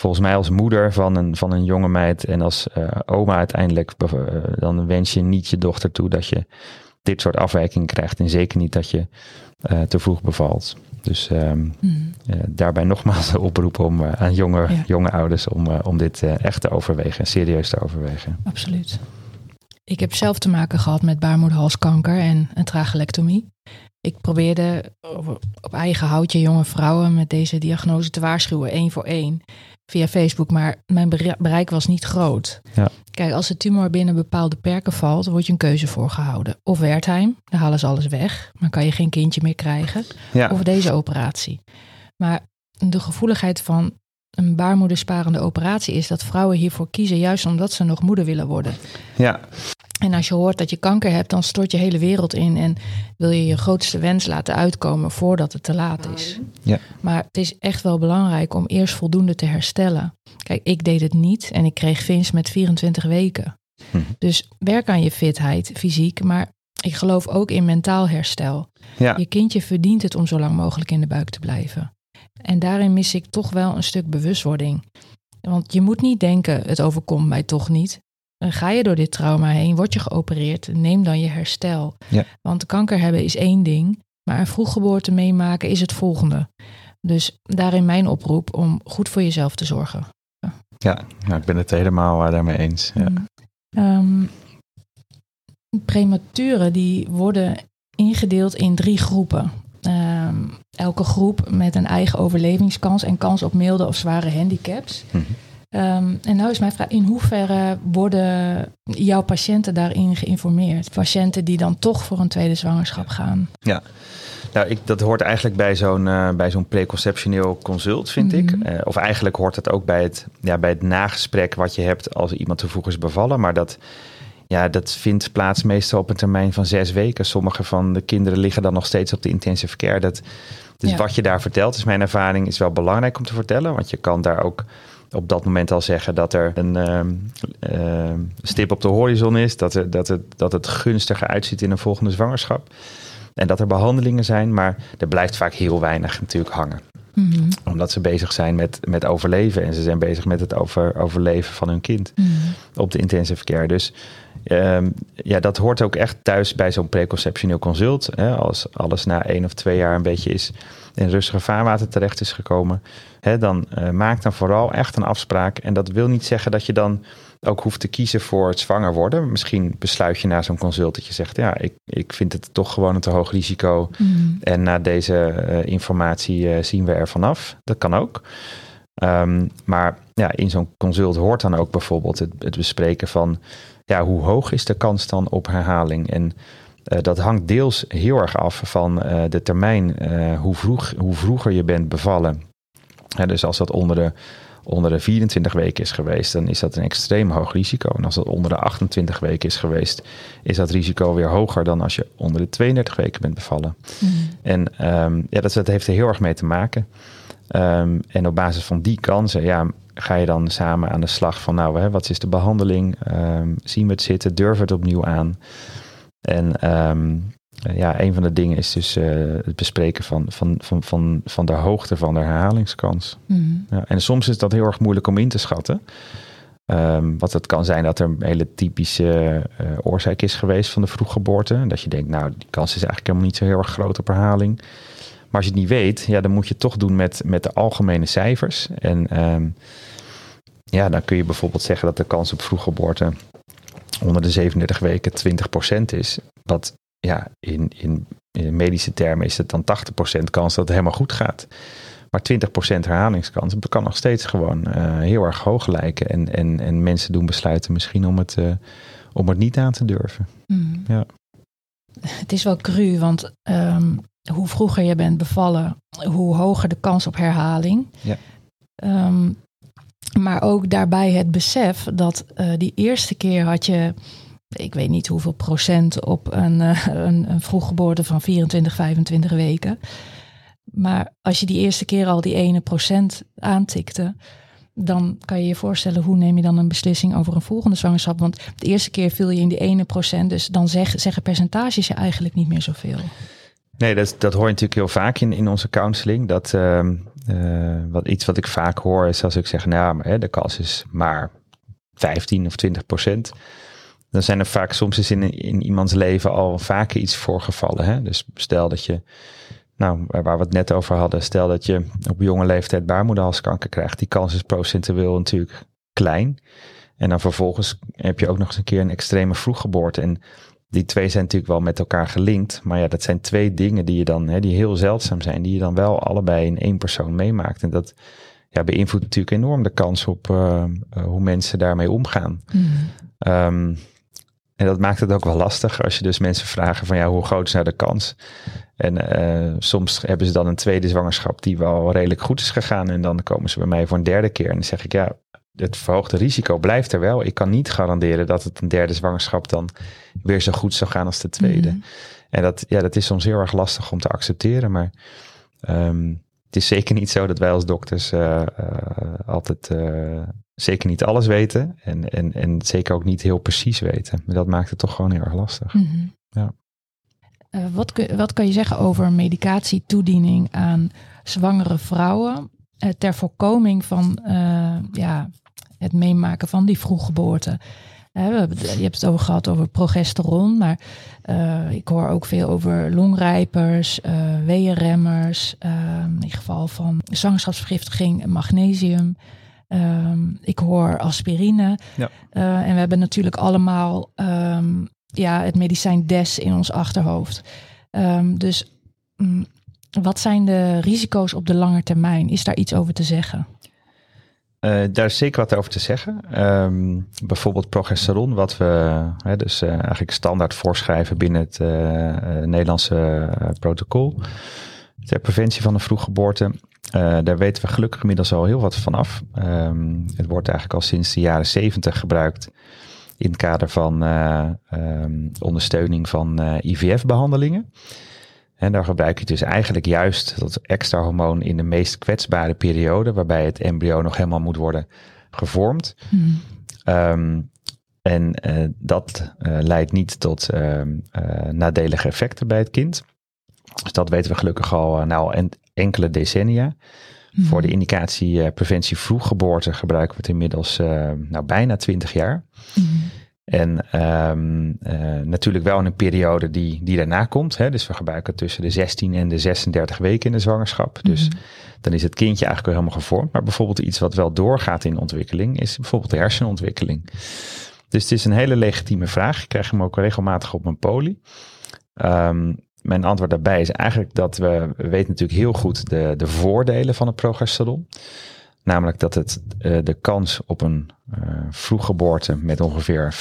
volgens mij als moeder van een, van een jonge meid en als uh, oma uiteindelijk, uh, dan wens je niet je dochter toe dat je dit soort afwijkingen krijgt. En zeker niet dat je uh, te vroeg bevalt. Dus um, mm. daarbij nogmaals de oproep om, aan jonge, ja. jonge ouders om, om dit echt te overwegen en serieus te overwegen. Absoluut. Ik heb zelf te maken gehad met baarmoederhalskanker en een trachelectomie. Ik probeerde op eigen houtje jonge vrouwen met deze diagnose te waarschuwen, één voor één via Facebook, maar mijn bereik was niet groot. Ja. Kijk, als de tumor binnen bepaalde perken valt, wordt je een keuze voorgehouden. Of Wertheim, dan halen ze alles weg, maar kan je geen kindje meer krijgen. Ja. Of deze operatie. Maar de gevoeligheid van een baarmoedersparende operatie is dat vrouwen hiervoor kiezen, juist omdat ze nog moeder willen worden. Ja. En als je hoort dat je kanker hebt, dan stort je hele wereld in en wil je je grootste wens laten uitkomen voordat het te laat is. Ja. Maar het is echt wel belangrijk om eerst voldoende te herstellen. Kijk, ik deed het niet en ik kreeg VINS met 24 weken. Hm. Dus werk aan je fitheid, fysiek, maar ik geloof ook in mentaal herstel. Ja. Je kindje verdient het om zo lang mogelijk in de buik te blijven. En daarin mis ik toch wel een stuk bewustwording. Want je moet niet denken, het overkomt mij toch niet. Ga je door dit trauma heen, word je geopereerd, neem dan je herstel. Ja. Want kanker hebben is één ding, maar een vroeggeboorte meemaken is het volgende. Dus daarin mijn oproep om goed voor jezelf te zorgen. Ja, nou, ik ben het helemaal uh, daarmee eens. Ja. Um, prematuren die worden ingedeeld in drie groepen. Um, elke groep met een eigen overlevingskans en kans op milde of zware handicaps. Mm Um, en nou is mijn vraag, in hoeverre worden jouw patiënten daarin geïnformeerd? Patiënten die dan toch voor een tweede zwangerschap gaan? Ja, nou, ik, dat hoort eigenlijk bij zo'n uh, bij zo'n preconceptioneel consult, vind ik. Uh, of eigenlijk hoort het ook bij het, ja, bij het nagesprek wat je hebt als iemand te vroeg is bevallen. Maar dat, ja, dat vindt plaats meestal op een termijn van zes weken. Sommige van de kinderen liggen dan nog steeds op de intensive care. Dat, dus ja. wat je daar vertelt, is mijn ervaring, is wel belangrijk om te vertellen. Want je kan daar ook op dat moment al zeggen dat er een uh, stip op de horizon is, dat, er, dat, het, dat het gunstiger uitziet in een volgende zwangerschap. En dat er behandelingen zijn, maar er blijft vaak heel weinig natuurlijk hangen. Mm -hmm. Omdat ze bezig zijn met, met overleven en ze zijn bezig met het over, overleven van hun kind mm -hmm. op de intensive care. Dus um, ja, dat hoort ook echt thuis bij zo'n preconceptioneel consult. Hè, als alles na één of twee jaar een beetje is in rustige vaarwater terecht is gekomen, hè, dan uh, maak dan vooral echt een afspraak. En dat wil niet zeggen dat je dan ook hoeft te kiezen voor het zwanger worden. Misschien besluit je na zo'n consult dat je zegt, ja, ik, ik vind het toch gewoon een te hoog risico. Mm. En na deze uh, informatie uh, zien we er vanaf. Dat kan ook. Um, maar ja, in zo'n consult hoort dan ook bijvoorbeeld het, het bespreken van, ja, hoe hoog is de kans dan op herhaling? En uh, dat hangt deels heel erg af van de termijn, hoe, vroeg, hoe vroeger je bent bevallen. dus als dat onder de onder de 24 weken is geweest, dan is dat een extreem hoog risico. En als dat onder de 28 weken is geweest, is dat risico weer hoger dan als je onder de 32 weken bent bevallen. Mhm. En ehm, ja, dat, dat heeft er heel erg mee te maken. Ehm, en op basis van die kansen, ja, ga je dan samen aan de slag van, nou, hè, wat is de behandeling? Ehm, zien we het zitten? Durven we het opnieuw aan? En eh, ja, een van de dingen is dus eh, het bespreken van, van, van, van, van de hoogte van de herhalingskans. Mhm. Ja, en soms is dat heel erg moeilijk om in te schatten. Ehm want het kan zijn dat er een hele typische eh, oorzaak is geweest van de vroeggeboorte. En dat je denkt, nou, die kans is eigenlijk helemaal niet zo heel erg groot op herhaling. Maar als je het niet weet, ja, dan moet je het toch doen met, met de algemene cijfers. En ehm, ja, dan kun je bijvoorbeeld zeggen dat de kans op vroeggeboorte onder de 37 weken 20% is. Wat ja, in, in, in medische termen is het dan 80% kans dat het helemaal goed gaat. Maar 20% herhalingskans, dat kan nog steeds gewoon eh, heel erg hoog lijken. En, en, en mensen doen besluiten misschien om het, eh, om het niet aan te durven. Mhm. Ja. Het is wel cru, want ehm, hoe vroeger je bent bevallen, hoe hoger de kans op herhaling. Ja. Ehm, maar ook daarbij het besef dat eh, die eerste keer had je, ik weet niet hoeveel procent op een, eh, een, een vroeggeboorte van 24, 25 weken. Maar als je die eerste keer al die ene procent aantikte, dan kan je je voorstellen hoe neem je dan een beslissing over een volgende zwangerschap. Want de eerste keer viel je in die ene procent, dus dan zeg, zeggen percentages je eigenlijk niet meer zoveel. Nee, dat, dat hoor je natuurlijk heel vaak in, in onze counseling. Dat ehm, eh, wat, iets wat ik vaak hoor is als ik zeg, nou, maar, hè, de kans is maar 15 of 20 procent. Dan zijn er vaak, soms is in, in iemands leven al vaker iets voorgevallen. Hè? Dus stel dat je, nou, waar we het net over hadden, stel dat je op jonge leeftijd baarmoederhalskanker krijgt. Die kans is procentueel natuurlijk klein. En dan vervolgens heb je ook nog eens een keer een extreme vroeggeboorte. En die twee zijn natuurlijk wel met elkaar gelinkt. Maar ja, dat zijn twee dingen die je dan, hè, die heel zeldzaam zijn, die je dan wel allebei in één persoon meemaakt. En dat ja, beïnvloedt natuurlijk enorm de kans op uh, uh, hoe mensen daarmee omgaan. Mm. Um, en dat maakt het ook wel lastig als je dus mensen vragen van ja, hoe groot is nou de kans? En uh, soms hebben ze dan een tweede zwangerschap die wel redelijk goed is gegaan. En dan komen ze bij mij voor een derde keer. En dan zeg ik ja, het verhoogde risico blijft er wel. Ik kan niet garanderen dat het een derde zwangerschap dan weer zo goed zou gaan als de tweede. Mhm. En dat, ja, dat is soms heel erg lastig om te accepteren. Maar um, het is zeker niet zo dat wij als dokters uh, uh, altijd uh, zeker niet alles weten. En, en, en zeker ook niet heel precies weten. Maar dat maakt het toch gewoon heel erg lastig. Mhm. Ja. Uh, wat, kun, wat kan je zeggen over medicatietoediening aan zwangere vrouwen uh, ter voorkoming van uh, ja, het meemaken van die vroeggeboorte? Je hebt het over gehad over progesteron, maar uh, ik hoor ook veel over longrijpers, uh, weeënremmers, in geval van zwangerschapsvergiftiging, magnesium. Um, ik hoor aspirine. Ja. Uh, en we hebben natuurlijk allemaal um, ja, het medicijn DES in ons achterhoofd. Um, dus um, wat zijn de risico's op de lange termijn? Is daar iets over te zeggen? Uh, daar is zeker wat over te zeggen. Um, bijvoorbeeld progesteron, wat we hè, dus uh, eigenlijk standaard voorschrijven binnen het uh, Nederlandse protocol ter preventie van de vroeggeboorte. Daar weten we gelukkig inmiddels al heel wat van af. Um, het wordt eigenlijk al sinds de jaren zeventig gebruikt in het kader van um, ondersteuning van IVF-behandelingen. En daar gebruik je dus eigenlijk juist dat extra hormoon in de meest kwetsbare periode, waarbij het embryo nog helemaal moet worden gevormd. Hmm. Um, en dat leidt niet tot nadelige effecten bij het kind. Dus dat weten we gelukkig al nou, en enkele decennia. Mm-hmm. Voor de indicatie preventie vroeggeboorte gebruiken we het inmiddels nou, bijna 20 jaar. Mm-hmm. En um, uh, natuurlijk wel in een periode die, die daarna komt. Hè? Dus we gebruiken tussen de 16 en de 36 weken in de zwangerschap. Mm-hmm. Dus dan is het kindje eigenlijk helemaal gevormd. Maar bijvoorbeeld iets wat wel doorgaat in ontwikkeling is bijvoorbeeld de hersenontwikkeling. Dus het is een hele legitieme vraag. Ik krijg hem ook regelmatig op mijn poli. Um, mijn antwoord daarbij is eigenlijk dat we, we weten natuurlijk heel goed de, de voordelen van het progesteron. Namelijk dat het uh, de kans op een uh, vroeggeboorte met ongeveer 50%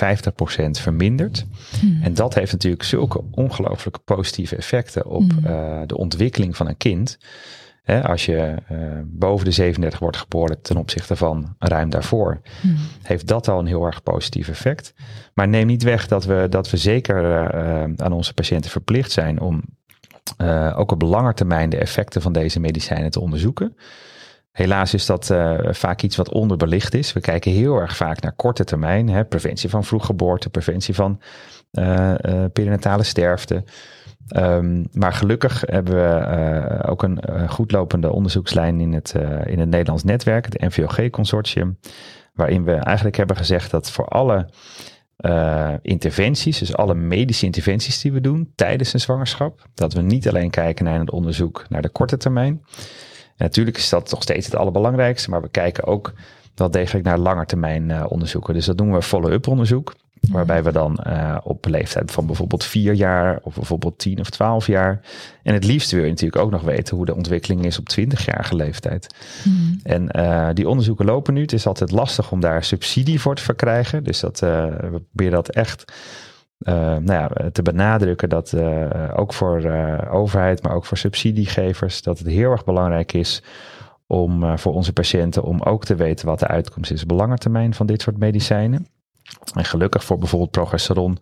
vermindert. Hmm. En dat heeft natuurlijk zulke ongelooflijke positieve effecten op Hmm. uh, de ontwikkeling van een kind. Hè, als je boven de 37 wordt geboren ten opzichte van ruim daarvoor, hmm. heeft dat al een heel erg positief effect. Maar neem niet weg dat we, dat we zeker aan onze patiënten verplicht zijn om ook op lange termijn de effecten van deze medicijnen te onderzoeken. Helaas is dat vaak iets wat onderbelicht is. We kijken heel erg vaak naar korte termijn, hè, preventie van vroeggeboorte, preventie van perinatale sterfte. Um, maar gelukkig hebben we ook een goedlopende onderzoekslijn in het, in het Nederlands netwerk, het NVOG-consortium, waarin we eigenlijk hebben gezegd dat voor alle interventies, dus alle medische interventies die we doen tijdens een zwangerschap, dat we niet alleen kijken naar het onderzoek naar de korte termijn. En natuurlijk is dat nog steeds het allerbelangrijkste, maar we kijken ook wel degelijk naar langetermijn onderzoeken. Dus dat noemen we follow-up onderzoek. Waarbij we dan uh, op leeftijd van bijvoorbeeld vier jaar of bijvoorbeeld tien of twaalf jaar. En het liefst wil je natuurlijk ook nog weten hoe de ontwikkeling is op twintigjarige leeftijd. Hmm. En uh, die onderzoeken lopen nu. Het is altijd lastig om daar subsidie voor te verkrijgen. Dus dat, uh, we proberen dat echt nou ja, te benadrukken. Dat ook voor overheid, maar ook voor subsidiegevers, dat het heel erg belangrijk is om voor onze patiënten om ook te weten wat de uitkomst is op lange termijn van dit soort medicijnen. En gelukkig voor bijvoorbeeld progesteron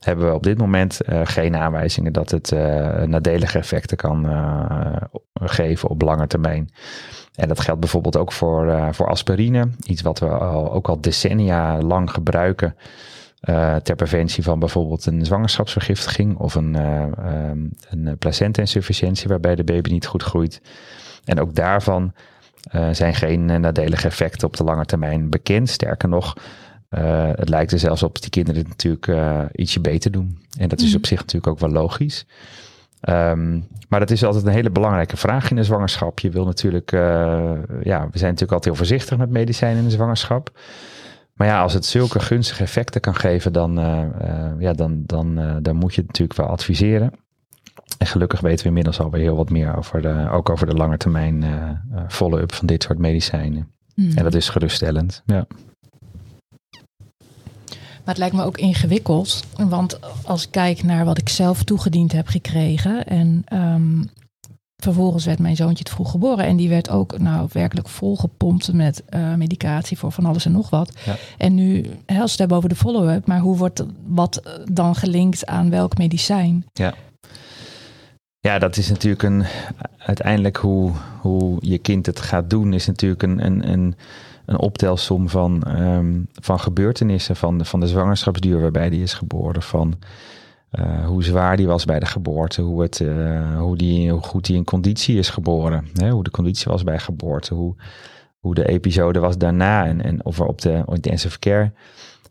hebben we op dit moment geen aanwijzingen dat het nadelige effecten kan geven op lange termijn. En dat geldt bijvoorbeeld ook voor, voor aspirine, iets wat we al, ook al decennia lang gebruiken ter preventie van bijvoorbeeld een zwangerschapsvergiftiging of een, um, een placenta-insufficiëntie waarbij de baby niet goed groeit. En ook daarvan zijn geen nadelige effecten op de lange termijn bekend. Sterker nog, uh, het lijkt er zelfs op dat die kinderen het natuurlijk uh, ietsje beter doen. En dat is mhm. op zich natuurlijk ook wel logisch. Um, maar dat is altijd een hele belangrijke vraag in de zwangerschap. Je wil natuurlijk, uh, ja, we zijn natuurlijk altijd heel voorzichtig met medicijnen in de zwangerschap. Maar ja, als het zulke gunstige effecten kan geven, dan, ja, dan, dan, dan moet je het natuurlijk wel adviseren. En gelukkig weten we inmiddels alweer heel wat meer over de, ook over de lange termijn follow-up van dit soort medicijnen. Mhm. En dat is geruststellend. Ja. Maar het lijkt me ook ingewikkeld. Want als ik kijk naar wat ik zelf toegediend heb gekregen. En um, vervolgens werd mijn zoontje te vroeg geboren. En die werd ook nou werkelijk volgepompt met uh, medicatie voor van alles en nog wat. Ja. En nu, als we het hebben over de follow-up. Maar hoe wordt wat dan gelinkt aan welk medicijn? Ja. Ja, dat is natuurlijk een. Uiteindelijk hoe, hoe je kind het gaat doen, is natuurlijk een, een, een een optelsom van, um, van gebeurtenissen van de, van de zwangerschapsduur waarbij die is geboren. Van uh, hoe zwaar die was bij de geboorte, hoe, het, uh, hoe, die, hoe goed die in conditie is geboren. Hè, hoe de conditie was bij geboorte, hoe, hoe de episode was daarna. En, en of er op de intensive care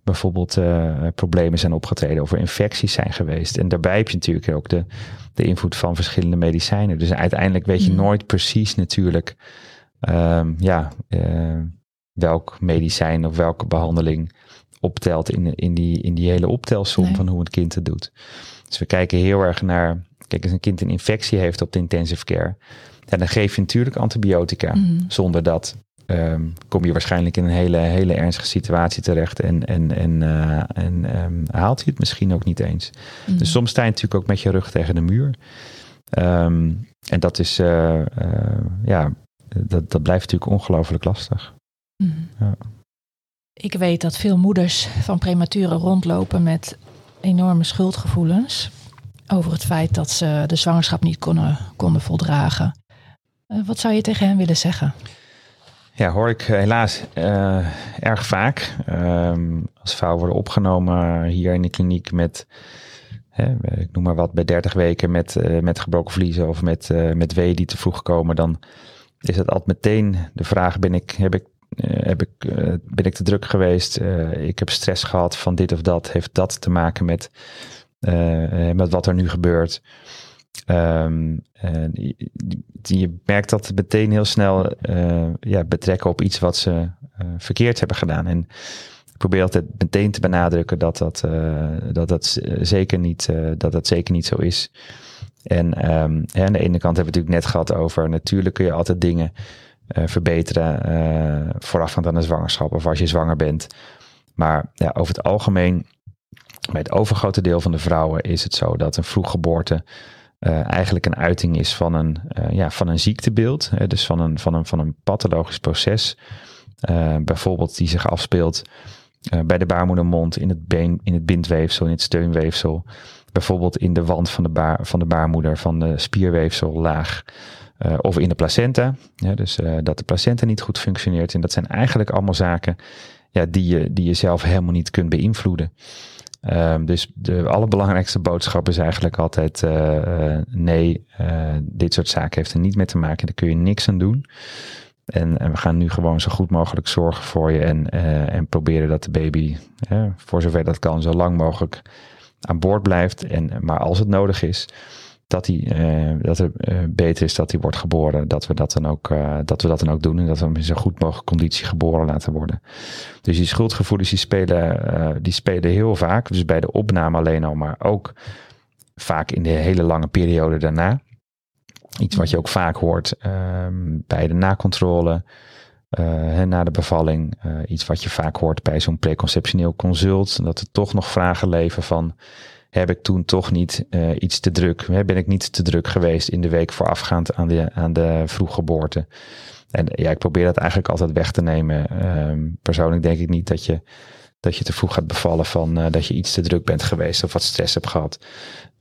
bijvoorbeeld uh, problemen zijn opgetreden, of er infecties zijn geweest. En daarbij heb je natuurlijk ook de, de invloed van verschillende medicijnen. Dus uiteindelijk weet je mm. nooit precies natuurlijk. Um, ja, welk medicijn of welke behandeling optelt in, in, die, in die hele optelsom van hoe het kind het doet. Dus we kijken heel erg naar, kijk, als een kind een infectie heeft op de intensive care, ja, dan geef je natuurlijk antibiotica. Mhm. Zonder dat um, kom je waarschijnlijk in een hele, hele ernstige situatie terecht en, en, en, uh, en um, haalt je het misschien ook niet eens. Mhm. Dus soms sta je natuurlijk ook met je rug tegen de muur. Um, en dat is, uh, uh, ja, dat, dat blijft natuurlijk ongelooflijk lastig. Mhm. Ja. Ik weet dat veel moeders van prematuren rondlopen met enorme schuldgevoelens over het feit dat ze de zwangerschap niet konden, konden voldragen. Uh, wat zou je tegen hen willen zeggen? Ja, hoor ik helaas uh, erg vaak. Uh, als vrouwen worden opgenomen hier in de kliniek met, hè, ik noem maar wat, bij 30 weken met, uh, met gebroken vliezen of met, met weeën die te vroeg komen, dan is het altijd meteen de vraag, ben ik, heb ik uh, heb ik, uh, ben ik te druk geweest. Uh, ik heb stress gehad van dit of dat. Heeft dat te maken met, met wat er nu gebeurt? Um, je, je, merkt dat meteen heel snel ja, betrekken op iets wat ze verkeerd hebben gedaan. En ik probeer altijd meteen te benadrukken dat dat, dat, dat, zeker, niet, dat dat zeker niet zo is. En um, aan de ene kant hebben we het natuurlijk net gehad over, natuurlijk kun je altijd dingen verbeteren uh, voorafgaand aan een zwangerschap of als je zwanger bent. Maar ja, over het algemeen, bij het overgrote deel van de vrouwen is het zo dat een vroeggeboorte eigenlijk een uiting is van een, ja, van een ziektebeeld. Hè, dus van een, van, een, van een pathologisch proces. bijvoorbeeld die zich afspeelt bij de baarmoedermond, in het, been, in het bindweefsel, in het steunweefsel. Bijvoorbeeld in de wand van de, baar, van de baarmoeder, van de spierweefsellaag. Uh, of in de placenta. Ja, dus uh, dat de placenta niet goed functioneert. En dat zijn eigenlijk allemaal zaken ja, die, je, die je zelf helemaal niet kunt beïnvloeden. Um, dus de allerbelangrijkste boodschap is eigenlijk altijd: uh, nee, dit soort zaken heeft er niet mee te maken. Daar kun je niks aan doen. En, en we gaan nu gewoon zo goed mogelijk zorgen voor je en, en proberen dat de baby, voor zover dat kan, zo lang mogelijk aan boord blijft. En, maar als het nodig is, dat, hij, uh, dat het uh, beter is dat hij wordt geboren. Dat we dat, dan ook, uh, dat we dat dan ook doen. En dat we hem in zo goed mogelijke conditie geboren laten worden. Dus die schuldgevoelens die spelen, die spelen heel vaak. Dus bij de opname alleen al, maar ook vaak in de hele lange periode daarna. Iets wat je ook vaak hoort ehm, bij de nakontrole. na de bevalling. iets wat je vaak hoort bij zo'n preconceptioneel consult. Dat er toch nog vragen leven van heb ik toen toch niet uh, iets te druk, ben ik niet te druk geweest in de week voorafgaand aan de, aan de vroeggeboorte. En ja, ik probeer dat eigenlijk altijd weg te nemen. Um, persoonlijk denk ik niet dat je, dat je te vroeg gaat bevallen van uh, dat je iets te druk bent geweest of wat stress hebt gehad.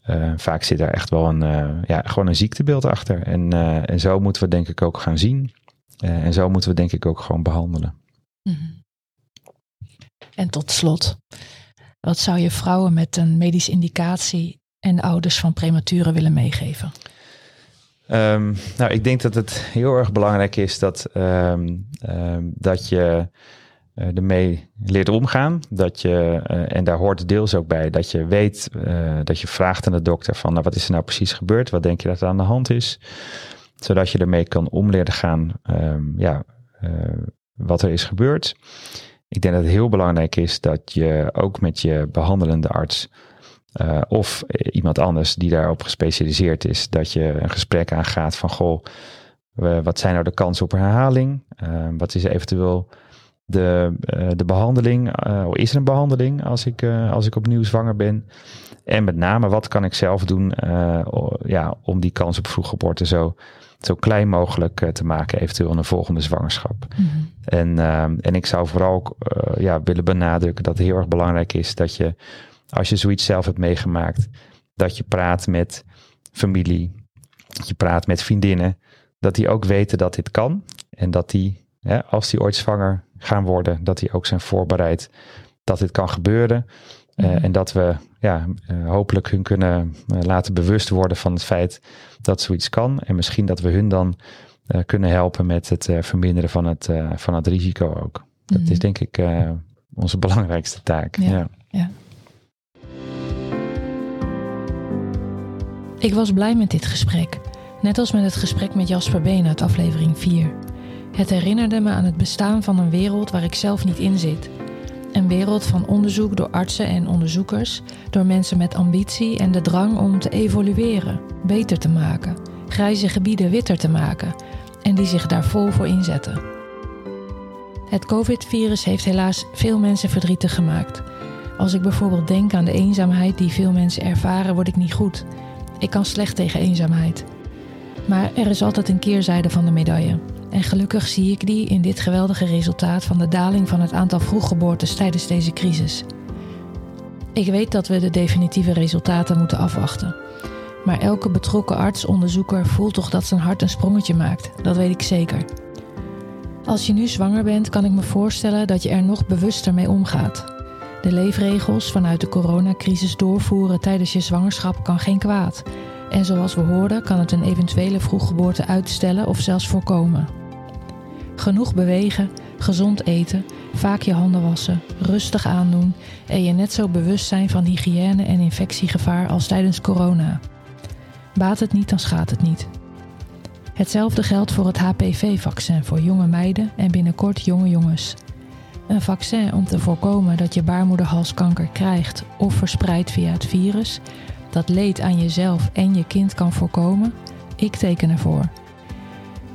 Uh, vaak zit daar echt wel een, ja, gewoon een ziektebeeld achter. En, en zo moeten we denk ik ook gaan zien. en zo moeten we denk ik ook gewoon behandelen. -hmm. En tot slot, wat zou je vrouwen met een medische indicatie en ouders van prematuren willen meegeven? Um, nou, ik denk dat het heel erg belangrijk is dat, um, um, dat je uh, ermee leert omgaan. Dat je, uh, en daar hoort deels ook bij, dat je weet, uh, dat je vraagt aan de dokter van nou, wat is er nou precies gebeurd? Wat denk je dat er aan de hand is? Zodat je ermee kan om leren gaan, ja, wat er is gebeurd. Ik denk dat het heel belangrijk is dat je ook met je behandelende arts uh, of iemand anders die daarop gespecialiseerd is, dat je een gesprek aangaat van goh, wat zijn nou de kansen op herhaling? Uh, wat is eventueel de, uh, de behandeling? is er een behandeling als ik, als ik opnieuw zwanger ben? En met name, wat kan ik zelf doen ja, om die kans op vroeggeboorte zo zo klein mogelijk uh, te maken, eventueel in een volgende zwangerschap. Mm -hmm. en, uh, en ik zou vooral uh, ja, willen benadrukken dat het heel erg belangrijk is dat je, als je zoiets zelf hebt meegemaakt, dat je praat met familie, dat je praat met vriendinnen, dat die ook weten dat dit kan. En dat die, hè, als die ooit zwanger gaan worden, dat die ook zijn voorbereid dat dit kan gebeuren. Uh, en dat we ja, uh, hopelijk hun kunnen uh, laten bewust worden van het feit dat zoiets kan. En misschien dat we hun dan kunnen helpen met het verminderen van het, van het risico ook. Dat mm. is denk ik onze belangrijkste taak. Ja, ja. ja. Ik was blij met dit gesprek. Net als met het gesprek met Jasper Been uit aflevering 4. Het herinnerde me aan het bestaan van een wereld waar ik zelf niet in zit een wereld van onderzoek door artsen en onderzoekers, door mensen met ambitie en de drang om te evolueren, beter te maken, grijze gebieden witter te maken en die zich daar vol voor inzetten. Het COVID-virus heeft helaas veel mensen verdrietig gemaakt. Als ik bijvoorbeeld denk aan de eenzaamheid die veel mensen ervaren, word ik niet goed. Ik kan slecht tegen eenzaamheid. Maar er is altijd een keerzijde van de medaille. En gelukkig zie ik die in dit geweldige resultaat van de daling van het aantal vroeggeboortes tijdens deze crisis. Ik weet dat we de definitieve resultaten moeten afwachten. Maar elke betrokken arts-onderzoeker voelt toch dat zijn hart een sprongetje maakt. Dat weet ik zeker. Als je nu zwanger bent, kan ik me voorstellen dat je er nog bewuster mee omgaat. De leefregels vanuit de coronacrisis doorvoeren tijdens je zwangerschap kan geen kwaad. En zoals we hoorden, kan het een eventuele vroeggeboorte uitstellen of zelfs voorkomen. Genoeg bewegen, gezond eten, vaak je handen wassen, rustig aandoen en je net zo bewust zijn van hygiëne en infectiegevaar als tijdens corona. Baat het niet, dan schaadt het niet. Hetzelfde geldt voor het HPV-vaccin voor jonge meiden en binnenkort jonge jongens. Een vaccin om te voorkomen dat je baarmoederhalskanker krijgt of verspreidt via het virus, dat leed aan jezelf en je kind kan voorkomen, ik teken ervoor.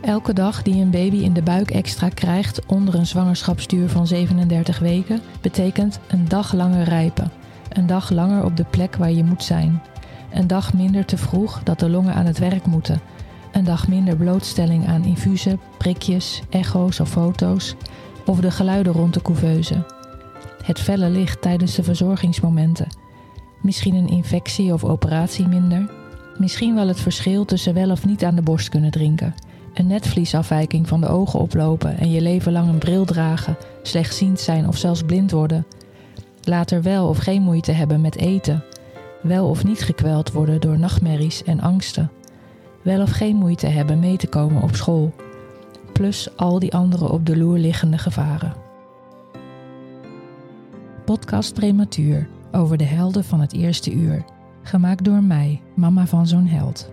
Elke dag die een baby in de buik extra krijgt onder een zwangerschapsduur van 37 weken, betekent een dag langer rijpen. Een dag langer op de plek waar je moet zijn. Een dag minder te vroeg dat de longen aan het werk moeten. Een dag minder blootstelling aan infusen, prikjes, echo's of foto's. Of de geluiden rond de couveuse. Het felle licht tijdens de verzorgingsmomenten. Misschien een infectie of operatie minder. Misschien wel het verschil tussen wel of niet aan de borst kunnen drinken. Een netvliesafwijking van de ogen oplopen en je leven lang een bril dragen, slechtziend zijn of zelfs blind worden. Later wel of geen moeite hebben met eten. Wel of niet gekweld worden door nachtmerries en angsten. Wel of geen moeite hebben mee te komen op school. Plus al die andere op de loer liggende gevaren. Podcast Prematuur over de helden van het eerste uur. Gemaakt door mij, mama van zo'n held.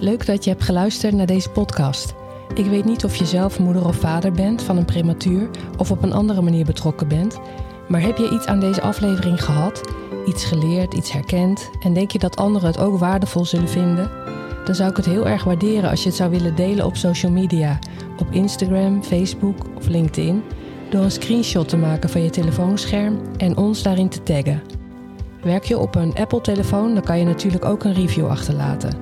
Leuk dat je hebt geluisterd naar deze podcast. Ik weet niet of je zelf moeder of vader bent van een prematuur of op een andere manier betrokken bent, maar heb je iets aan deze aflevering gehad, iets geleerd, iets herkend en denk je dat anderen het ook waardevol zullen vinden? Dan zou ik het heel erg waarderen als je het zou willen delen op social media, op Instagram, Facebook of LinkedIn, door een screenshot te maken van je telefoonscherm en ons daarin te taggen. Werk je op een Apple-telefoon, dan kan je natuurlijk ook een review achterlaten.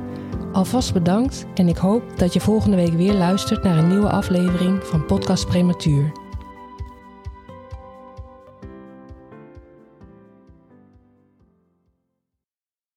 Alvast bedankt en ik hoop dat je volgende week weer luistert naar een nieuwe aflevering van Podcast Prematuur.